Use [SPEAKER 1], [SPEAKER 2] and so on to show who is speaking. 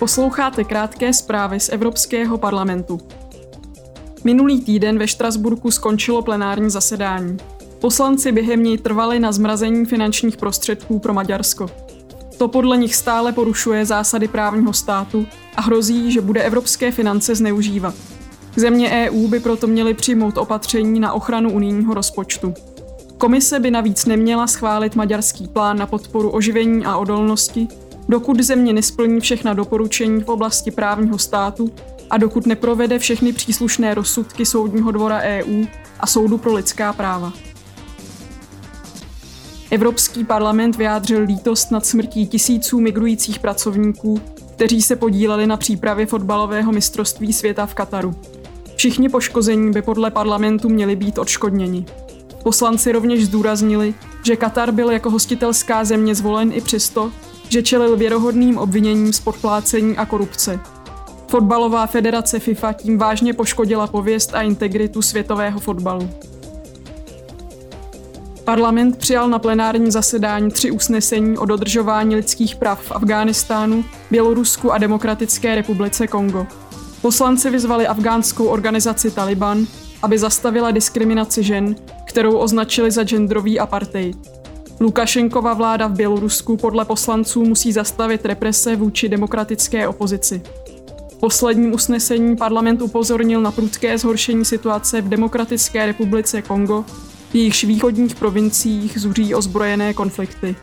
[SPEAKER 1] Posloucháte krátké zprávy z Evropského parlamentu. Minulý týden ve Štrasburku skončilo plenární zasedání. Poslanci během něj trvali na zmrazení finančních prostředků pro Maďarsko. To podle nich stále porušuje zásady právního státu a hrozí, že bude evropské finance zneužívat. Země EU by proto měly přijmout opatření na ochranu unijního rozpočtu. Komise by navíc neměla schválit maďarský plán na podporu oživení a odolnosti, dokud země nesplní všechna doporučení v oblasti právního státu a dokud neprovede všechny příslušné rozsudky Soudního dvora EU a Soudu pro lidská práva. Evropský parlament vyjádřil lítost nad smrtí tisíců migrujících pracovníků, kteří se podíleli na přípravě fotbalového mistrovství světa v Kataru. Všichni poškození by podle parlamentu měli být odškodněni. Poslanci rovněž zdůraznili, že Katar byl jako hostitelská země zvolen i přesto, že čelil věrohodným obviněním z podplácení a korupce. Fotbalová federace FIFA tím vážně poškodila pověst a integritu světového fotbalu. Parlament přijal na plenární zasedání tři usnesení o dodržování lidských práv v Afghánistánu, Bělorusku a Demokratické republice Kongo. Poslanci vyzvali afgánskou organizaci Taliban, aby zastavila diskriminaci žen, kterou označili za genderový apartheid. Lukašenkova vláda v Bělorusku podle poslanců musí zastavit represe vůči demokratické opozici. Posledním usnesení parlament upozornil na prudké zhoršení situace v Demokratické republice Kongo, v jejichž východních provinciích zuří ozbrojené konflikty.